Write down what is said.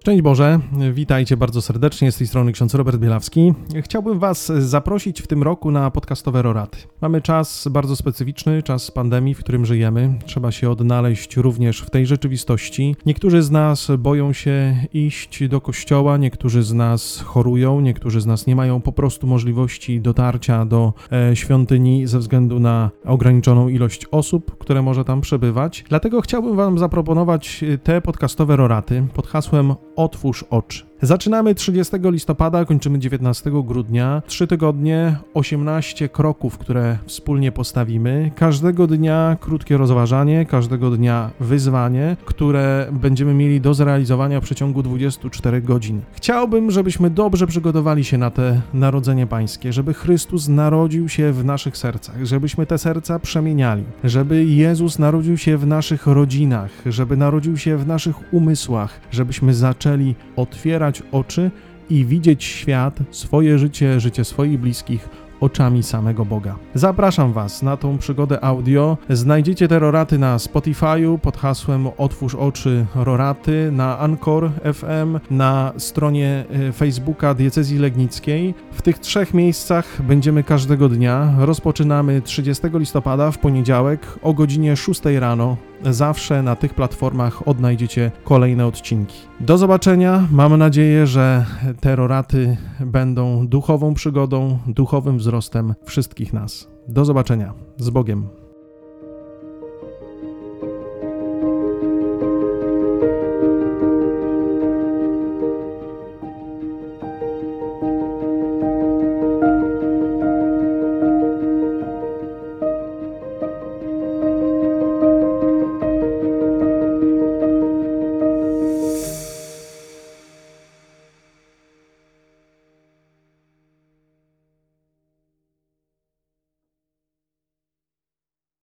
Szczęść Boże, witajcie bardzo serdecznie, z tej strony ksiądz Robert Bielawski. Chciałbym Was zaprosić w tym roku na podcastowe roraty. Mamy czas bardzo specyficzny, czas pandemii, w którym żyjemy. Trzeba się odnaleźć również w tej rzeczywistości. Niektórzy z nas boją się iść do kościoła, niektórzy z nas chorują, niektórzy z nas nie mają po prostu możliwości dotarcia do e, świątyni ze względu na ograniczoną ilość osób, które może tam przebywać. Dlatego chciałbym Wam zaproponować te podcastowe roraty pod hasłem Otwórz oczy. Zaczynamy 30 listopada, kończymy 19 grudnia. Trzy tygodnie, 18 kroków, które wspólnie postawimy. Każdego dnia krótkie rozważanie, każdego dnia wyzwanie, które będziemy mieli do zrealizowania w przeciągu 24 godzin. Chciałbym, żebyśmy dobrze przygotowali się na te narodzenie pańskie, żeby Chrystus narodził się w naszych sercach, żebyśmy te serca przemieniali, żeby Jezus narodził się w naszych rodzinach, żeby narodził się w naszych umysłach, żebyśmy zaczęli otwierać oczy i widzieć świat, swoje życie, życie swoich bliskich oczami samego Boga. Zapraszam Was na tą przygodę audio. Znajdziecie te roraty na Spotify'u pod hasłem Otwórz oczy roraty, na Anchor FM, na stronie e, Facebooka Diecezji Legnickiej. W tych trzech miejscach będziemy każdego dnia. Rozpoczynamy 30 listopada w poniedziałek o godzinie 6 rano zawsze na tych platformach odnajdziecie kolejne odcinki. Do zobaczenia. Mam nadzieję, że te roraty będą duchową przygodą, duchowym wzrostem wszystkich nas. Do zobaczenia. Z Bogiem.